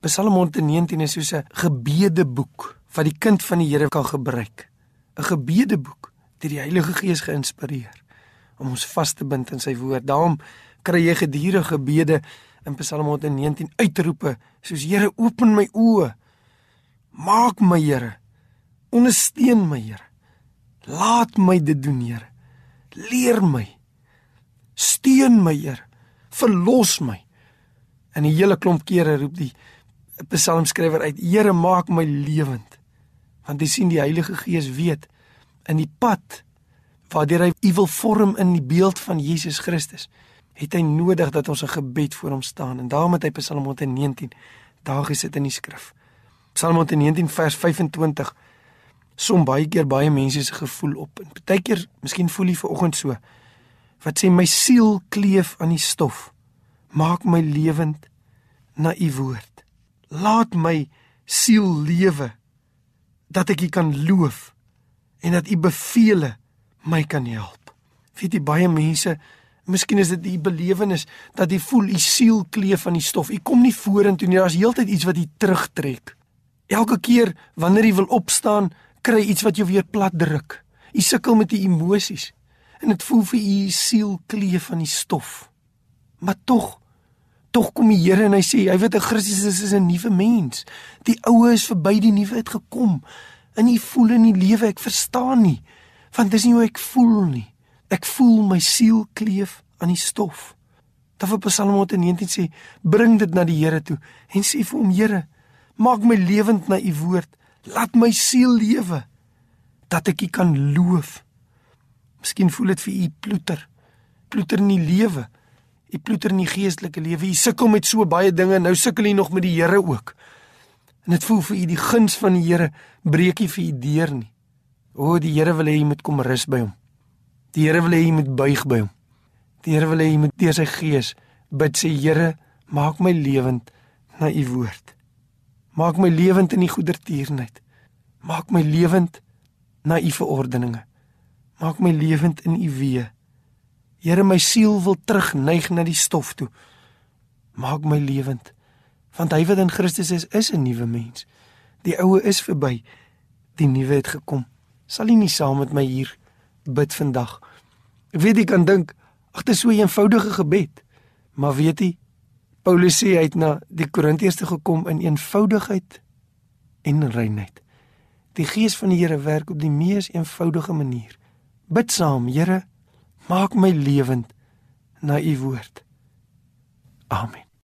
Psalm 119 is soos 'n gebedeboek wat die kind van die Here kan gebruik. 'n Gebedeboek deur die Heilige Gees geïnspireer om ons vas te bind in sy woord. Daarom kry jy gedurende gebede in Psalm 119 uitroepe soos Here open my oë. Maak my Here. Ondersteun my Here. Laat my dit doen Here. Leer my. Steun my Here. Verlos my. En 'n hele klomp kere roep die psalmskrywer uit: Here, maak my lewend. Want jy sien die Heilige Gees weet in die pad waardeur hy u wil vorm in die beeld van Jesus Christus, het hy nodig dat ons 'n gebed voor hom staan en daarom het hy Psalm 119 daar gesit in die skrif. Psalm 119 vers 25 som baie keer baie mense se gevoel op. En partykeer, miskien voel jy vanoggend so wat sê my siel kleef aan die stof. Maak my lewend na u woord. Laat my siel lewe dat ek u kan loof en dat u beveel my kan help. Weet jy baie mense, miskien is dit die belewenis dat jy voel u siel kleef aan die stof. U kom nie vorentoe nie. Daar's heeltyd iets wat u terugtrek. Elke keer wanneer jy wil opstaan, kry iets wat jou weer plat druk. U sukkel met die emosies en dit voel vir u siel kleef aan die stof. Maar tog Tog kom die Here en hy sê hy weet 'n Christus is 'n nuwe mens. Die ou is verby, die nuwe het gekom. In u voel in die lewe, ek verstaan nie. Want dis nie hoe ek voel nie. Ek voel my siel kleef aan die stof. Dan op Psalm 119 sê, bring dit na die Here toe en sê vir hom, Here, maak my lewend na u woord. Laat my siel lewe dat ek u kan loof. Miskien voel dit vir u ploeter. Ploeter in die lewe. Jy ploeter in die geestelike lewe. Jy sukkel met so baie dinge. Nou sukkel jy nog met die Here ook. En dit voel vir u die guns van die Here breek nie vir u deur nie. O, die Here wil hê jy moet kom rus by hom. Die Here wil hê jy moet buig by hom. Die Here wil hê jy moet deur sy gees bid sê Here, maak my lewend na u woord. Maak my lewend in die goedertierenheid. Maak my lewend na u verordeninge. Maak my lewend in u weë. Here my siel wil terugneig na die stof toe. Maak my lewend. Want hy wat in Christus is, is 'n nuwe mens. Die ou is verby. Die nuwe het gekom. Sal jy nie saam met my hier bid vandag? Ek weet jy kan dink, ag dit is so 'n eenvoudige gebed. Maar weet jy, Paulus sê hy het na die Korintiërs gekom in eenvoudigheid en reinheid. Die gees van die Here werk op die mees eenvoudige manier. Bid saam, Here, maak my lewend na u woord. Amen.